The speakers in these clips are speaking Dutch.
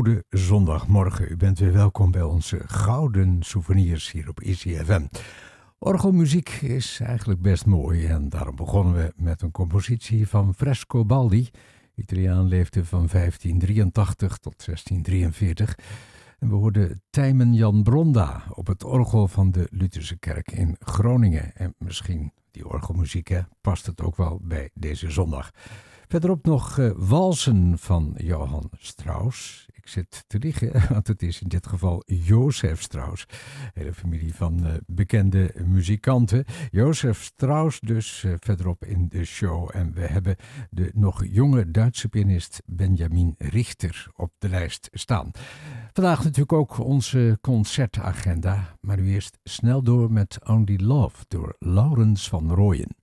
goede zondagmorgen. U bent weer welkom bij onze gouden souvenirs hier op ICFM. Orgelmuziek is eigenlijk best mooi en daarom begonnen we met een compositie van Fresco Baldi. Italiaan leefde van 1583 tot 1643. En we hoorden Tijmen Jan Bronda op het orgel van de Lutherse kerk in Groningen. En misschien die orgelmuziek past het ook wel bij deze zondag. Verderop nog uh, walsen van Johan Strauss. Ik zit te liggen, want het is in dit geval Jozef Strauss. Hele familie van uh, bekende muzikanten. Jozef Strauss dus uh, verderop in de show. En we hebben de nog jonge Duitse pianist Benjamin Richter op de lijst staan. Vandaag natuurlijk ook onze concertagenda. Maar nu eerst snel door met Only Love door Laurens van Rooyen.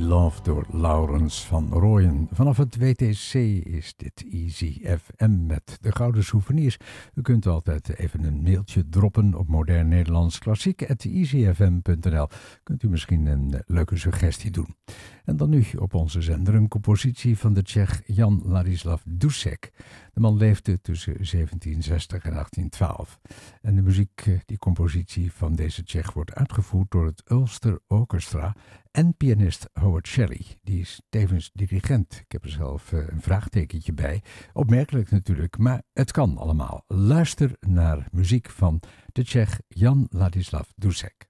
Love door Laurens van Rooyen. Vanaf het WTC is dit Easy FM met de gouden souvenirs. U kunt altijd even een mailtje droppen op modern Nederlands klassiek easyfm.nl. Kunt u misschien een leuke suggestie doen. En dan nu op onze zender een compositie van de Tsjech Jan Ladislav Dusek. De man leefde tussen 1760 en 1812. En de muziek, eh, die compositie van deze Tsjech, wordt uitgevoerd door het Ulster Orchestra en pianist Howard Shelley. Die is tevens dirigent. Ik heb er zelf eh, een vraagtekentje bij. Opmerkelijk natuurlijk, maar het kan allemaal. Luister naar muziek van de Tsjech Jan Ladislav Dusek.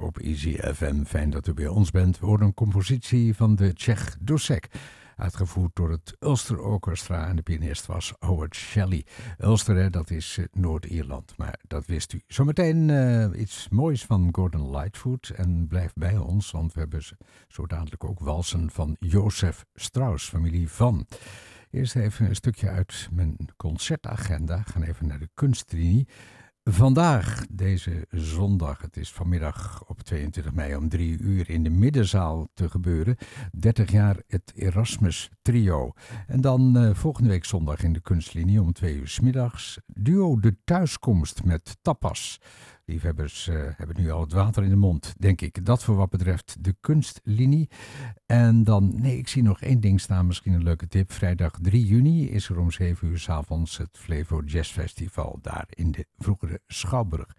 Op Easy FM. Fijn dat u bij ons bent. We horen een compositie van de Tsjech Dusek. Uitgevoerd door het Ulster Orchestra en de pianist was Howard Shelley. Ulster, dat is eh, Noord-Ierland, maar dat wist u. Zometeen uh, iets moois van Gordon Lightfoot. En blijf bij ons, want we hebben zo dadelijk ook walsen van Jozef Strauss, familie Van. Eerst even een stukje uit mijn concertagenda. Gaan even naar de kunstlinie. Vandaag, deze zondag, het is vanmiddag op 22 mei om drie uur in de middenzaal te gebeuren. 30 jaar het Erasmus Trio. En dan uh, volgende week zondag in de kunstlinie om twee uur s middags. Duo De Thuiskomst met Tapas. Liefhebbers uh, hebben nu al het water in de mond, denk ik. Dat voor wat betreft de kunstlinie. En dan, nee, ik zie nog één ding staan, misschien een leuke tip. Vrijdag 3 juni is er om 7 uur s avonds het Flevo Jazz Festival daar in de vroegere Schouwburg.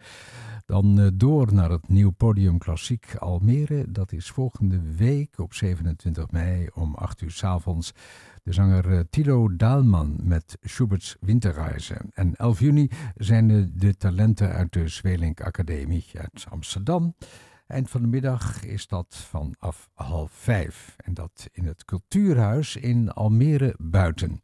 Dan uh, door naar het nieuw podium Klassiek Almere. Dat is volgende week op 27 mei om 8 uur s avonds de zanger eh, Tilo Daalman met Schubert's Winterreizen. En 11 juni zijn de, talenten uit de Zwelink Academie uit Amsterdam. Eind van de middag is dat vanaf half vijf. En dat in het Cultuurhuis in Almere Buiten.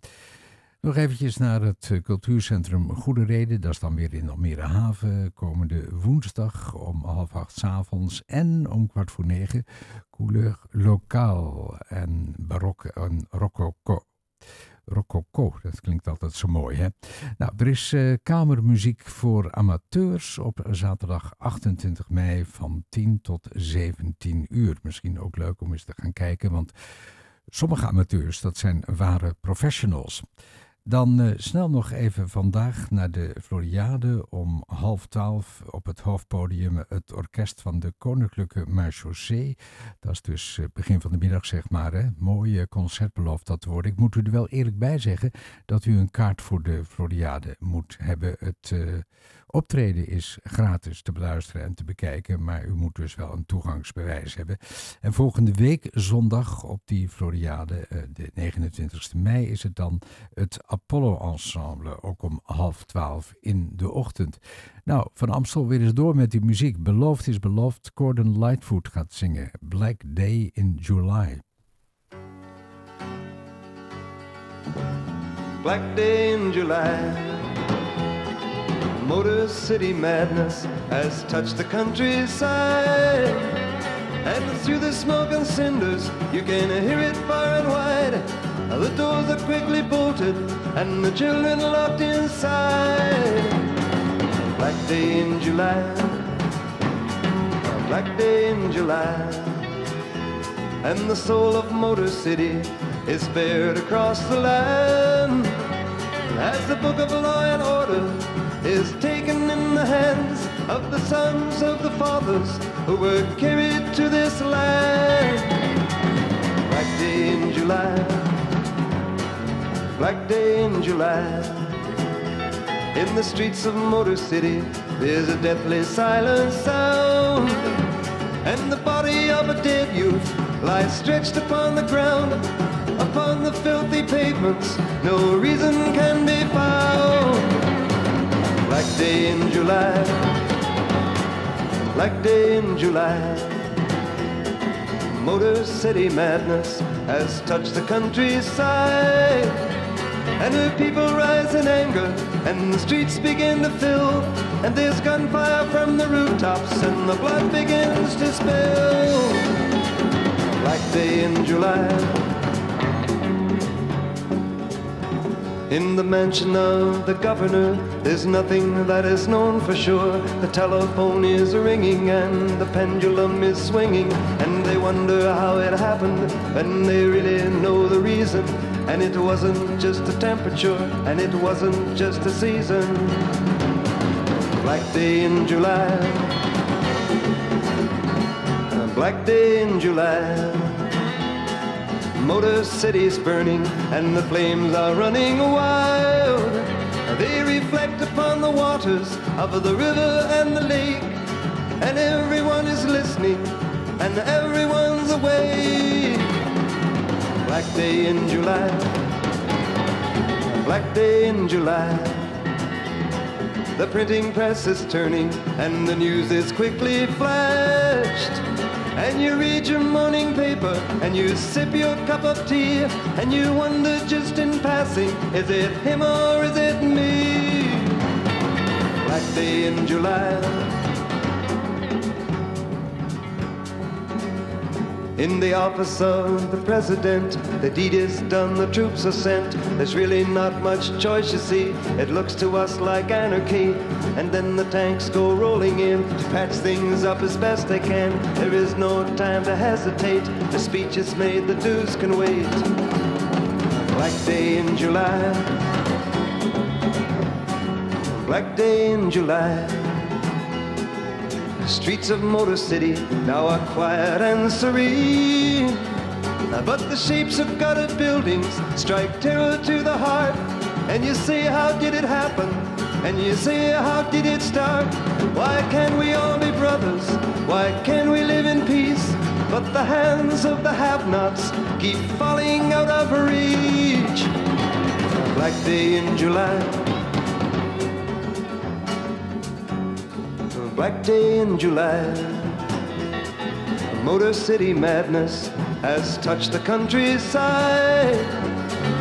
Nog eventjes naar het eh, cultuurcentrum Goede Reden. Dat is dan weer in Almere Haven. Komende woensdag om half acht avonds en om kwart voor negen. Couleur lokaal en barok en rococo. Rococo, dat klinkt altijd zo mooi, hè? Nou, er is uh, kamermuziek voor amateurs op zaterdag 28 mei van 10 tot 17 uur. Misschien ook leuk om eens te gaan kijken, want sommige amateurs, dat zijn ware professionals. Dan uh, snel nog even vandaag naar de Floriade om half twaalf op het hoofdpodium het orkest van de Koninklijke Marchaussee. Dat is dus uh, begin van de middag zeg maar. Hè. Mooie concert belooft dat te worden. Ik moet u er wel eerlijk bij zeggen dat u een kaart voor de Floriade moet hebben. Het uh, Optreden is gratis te beluisteren en te bekijken, maar u moet dus wel een toegangsbewijs hebben. En volgende week zondag op die Floriade, eh, de 29 mei, is het dan het Apollo Ensemble, ook om half twaalf in de ochtend. Nou, Van Amstel weer eens door met die muziek. Beloofd is beloofd, Gordon Lightfoot gaat zingen. Black Day in July. Black Day in July Motor City madness has touched the countryside. And through the smoke and cinders, you can hear it far and wide. The doors are quickly bolted, and the children locked inside. Black day in July, a black day in July. And the soul of Motor City is bared across the land. As the book of law and order is taken in the hands of the sons of the fathers who were carried to this land. Black day in July, black day in July. In the streets of Motor City, there's a deathly silent sound. And the body of a dead youth lies stretched upon the ground. Upon the filthy pavements, no reason can be found. Black day in July, black day in July. Motor City madness has touched the countryside. And the people rise in anger, and the streets begin to fill. And there's gunfire from the rooftops, and the blood begins to spill. Black day in July. In the mansion of the governor, there's nothing that is known for sure. The telephone is ringing and the pendulum is swinging, and they wonder how it happened, and they really know the reason. And it wasn't just a temperature, and it wasn't just a season. Black day in July, black day in July. Motor City's burning and the flames are running wild. They reflect upon the waters of the river and the lake. And everyone is listening and everyone's awake. Black day in July. Black day in July. The printing press is turning and the news is quickly flashed. And you read your morning paper and you sip your cup of tea and you wonder just in passing, is it him or is it me? Black day in July In the office of the president, the deed is done, the troops are sent. There's really not much choice, you see. It looks to us like anarchy. And then the tanks go rolling in to patch things up as best they can. There is no time to hesitate. The speech is made, the dues can wait. Black day in July. Black day in July. Streets of Motor City now are quiet and serene. But the shapes of gutted buildings strike terror to the heart. And you say, how did it happen? And you say, how did it start? Why can't we all be brothers? Why can't we live in peace? But the hands of the have-nots keep falling out of reach. Black day in July black day in July. Motor City madness has touched the countryside.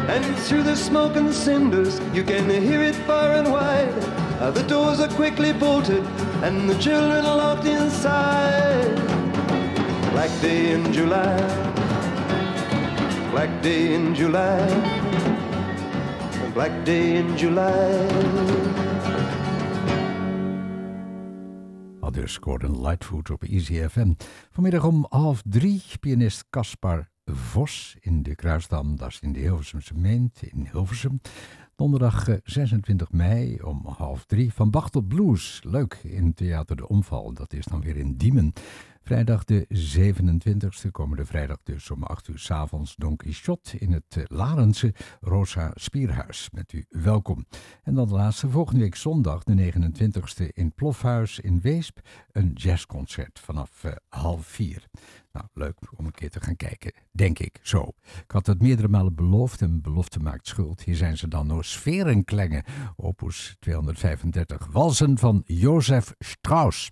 And through the smoke and cinders, you can hear it far and wide. Uh, the doors are quickly bolted, and the children locked inside. Black day in July. Black day in July. Black day in July. Dus Gordon Lightfoot op Easy FM. Vanmiddag om half drie pianist Caspar Vos in de Kruisdam, dat is in de Hilversumse Meent in Hilversum. Donderdag 26 eh, mei om half drie van Bach tot Blues. Leuk in Theater de Omval, dat is dan weer in Diemen. Vrijdag de 27e, komende vrijdag dus om 8 uur s avonds Don Quixote in het eh, Larense Rosa Spierhuis. Met u welkom. En dan de laatste, volgende week zondag de 29e in Plofhuis in Weesp. Een jazzconcert vanaf uh, half vier. Nou, leuk om een keer te gaan kijken, denk ik zo. Ik had het meerdere malen beloofd en belofte maakt schuld. Hier zijn ze dan door Sferenklengen, opus 235, walsen van Jozef Strauss.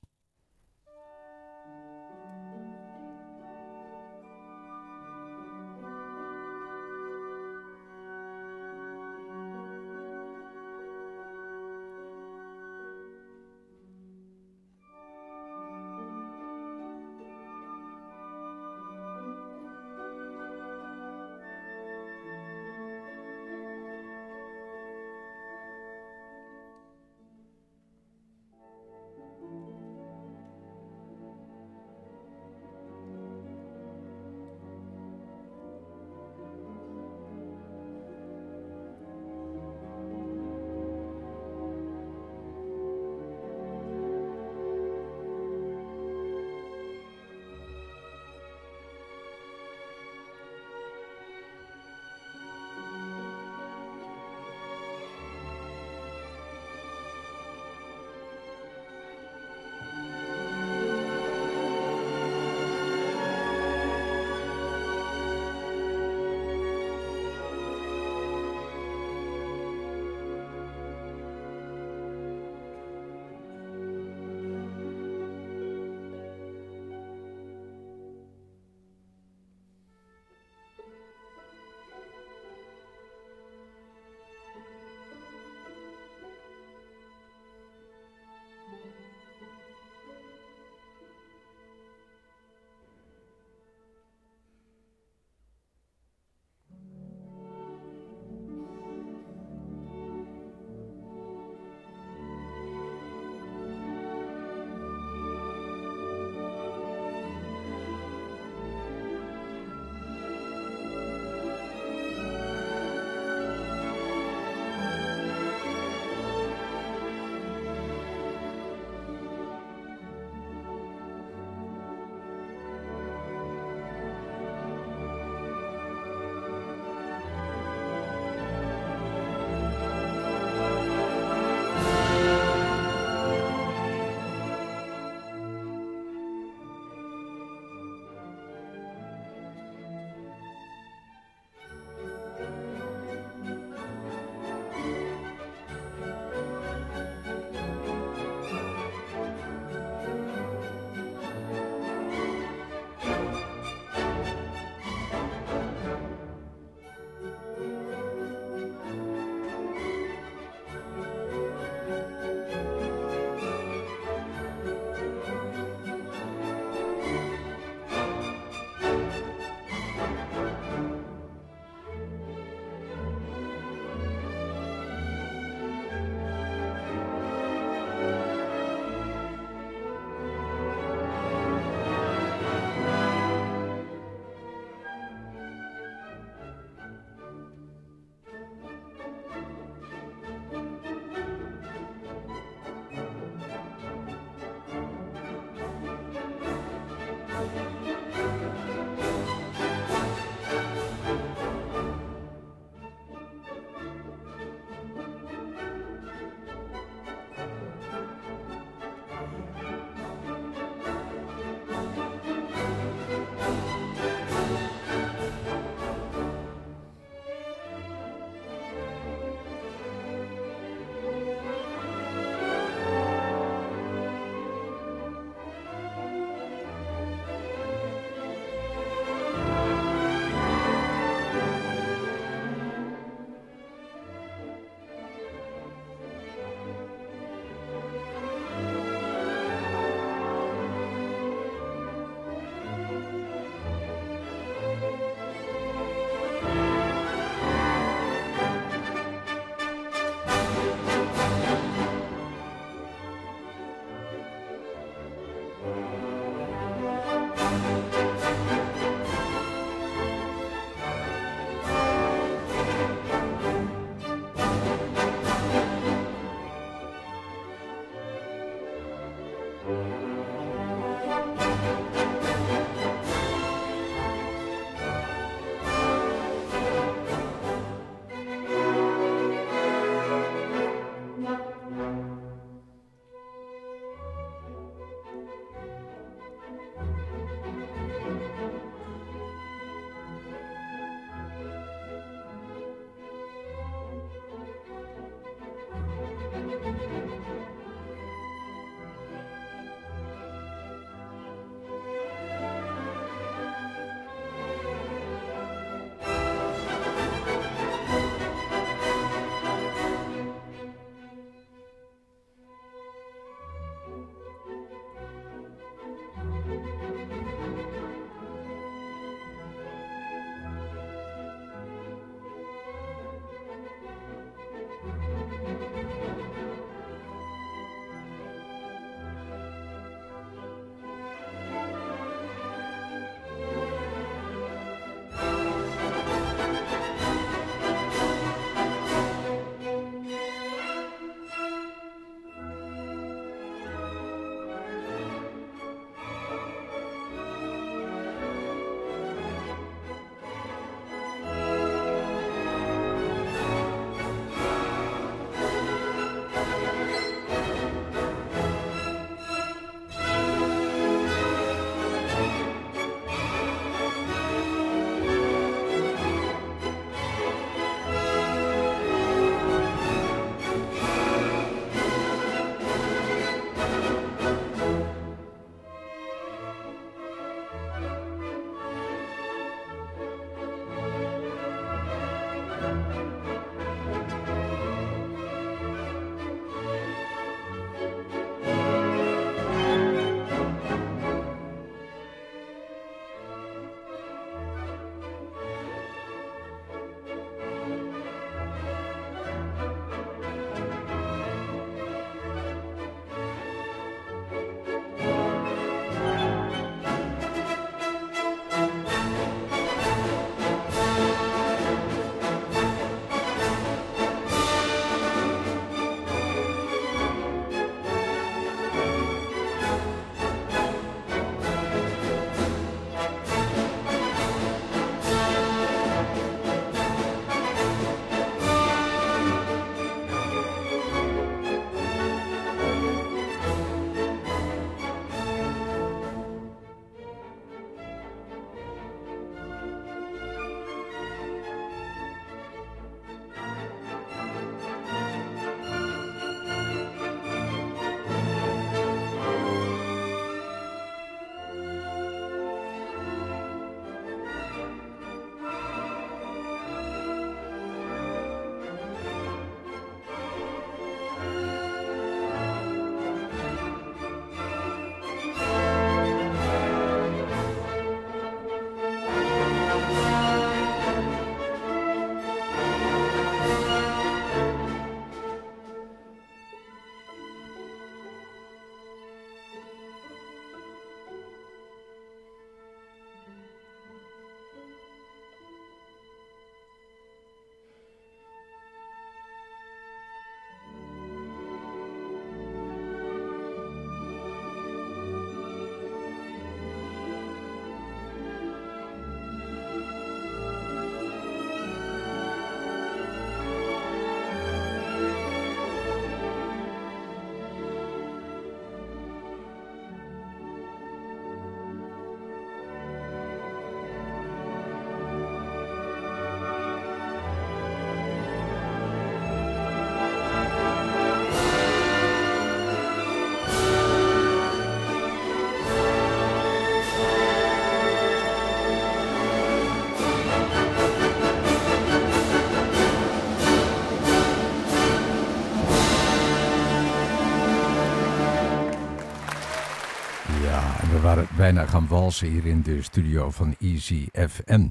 Bijna gaan walsen hier in de studio van Easy FM.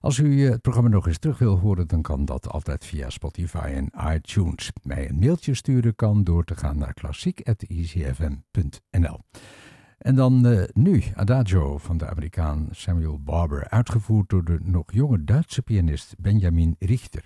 Als u eh, het programma nog eens terug wil horen, dan kan dat altijd via Spotify en iTunes. Mij een mailtje sturen kan door te gaan naar klassiek.easyfm.nl. En dan uh, nu Adagio van de Amerikaan Samuel Barber, uitgevoerd door de nog jonge Duitse pianist Benjamin Richter.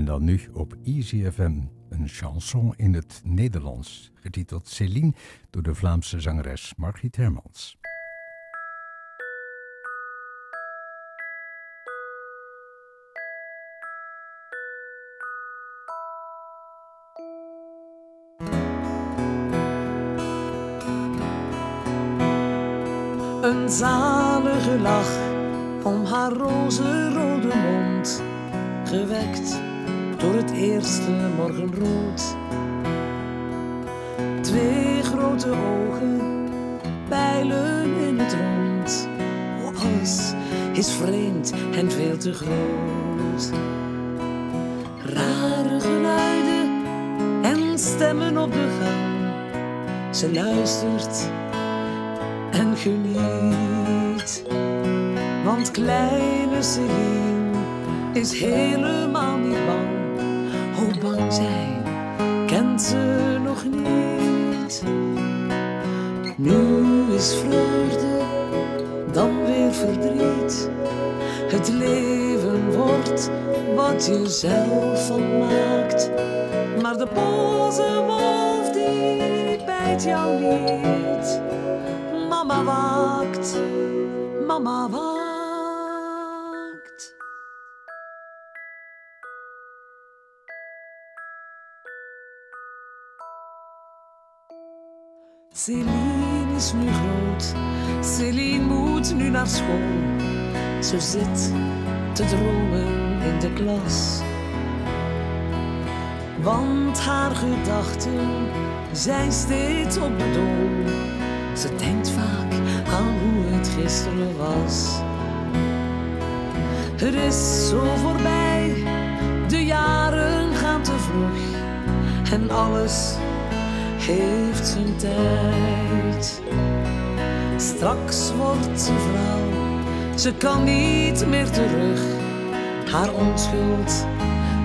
En dan nu op Easy FM een chanson in het Nederlands, getiteld Céline door de Vlaamse zangeres Margriet Hermans. Een zalige lach om haar roze rode mond, gewekt door het eerste morgenrood. Twee grote ogen pijlen in het rond. Alles is vreemd en veel te groot. Rare geluiden en stemmen op de gang. Ze luistert en geniet. Want kleine Celine is helemaal niet bang hoe bang zijn kent ze nog niet. Nu is vreugde, dan weer verdriet. Het leven wordt wat je zelf van maakt. Maar de boze wolf die bijt jou niet. Mama waakt, mama waakt. Céline is nu groot, Céline moet nu naar school. Ze zit te dromen in de klas. Want haar gedachten zijn steeds op de. Ze denkt vaak aan hoe het gisteren was. Het is zo voorbij, de jaren gaan te vlug en alles heeft zijn tijd. Straks wordt ze vrouw, ze kan niet meer terug. Haar onschuld,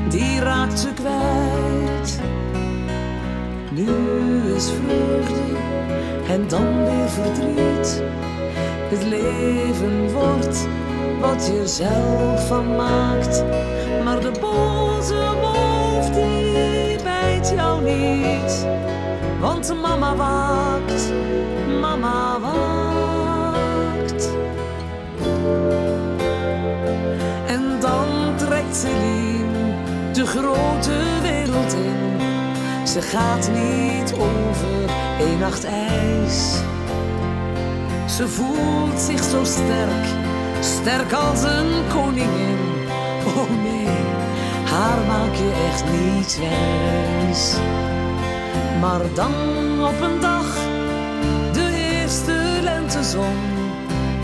die raakt ze kwijt. Nu is vreugde en dan weer verdriet. Het leven wordt wat je zelf van maakt. Maar de boze wolf die bijt jou niet. Want mama waakt, mama waakt. En dan trekt Celine de grote wereld in. Ze gaat niet over één nacht ijs. Ze voelt zich zo sterk, sterk als een koningin. Oh nee, haar maak je echt niet wijs. Maar dan op een dag, de eerste lentezon.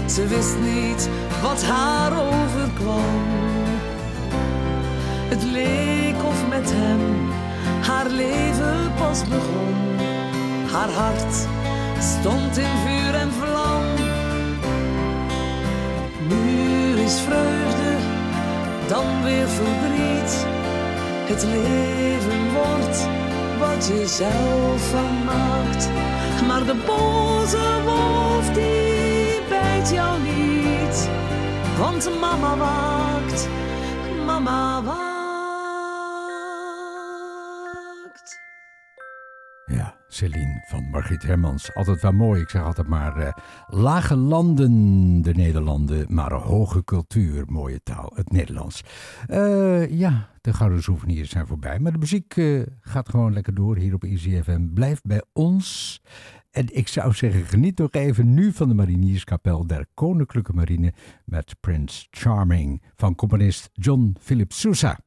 Ze wist niet wat haar overkwam. Het leek of met hem haar leven pas begon. Haar hart stond in vuur en vlam. Nu is vreugde, dan weer verdriet. Het leven wordt wat je zelf van maakt. Maar de boze wolf die bijt jou niet. Want mama waakt, mama waakt. Celine van Margriet Hermans. Altijd wel mooi. Ik zeg altijd maar eh, lage landen, de Nederlanden, maar een hoge cultuur, mooie taal, het Nederlands. Eh, ja, de gouden souvenirs zijn voorbij, maar de muziek eh, gaat gewoon lekker door hier op Easy FM. Blijf bij ons. En ik zou zeggen, geniet nog even nu van de Marinierskapel der Koninklijke Marine met Prince Charming van componist John Philip Sousa.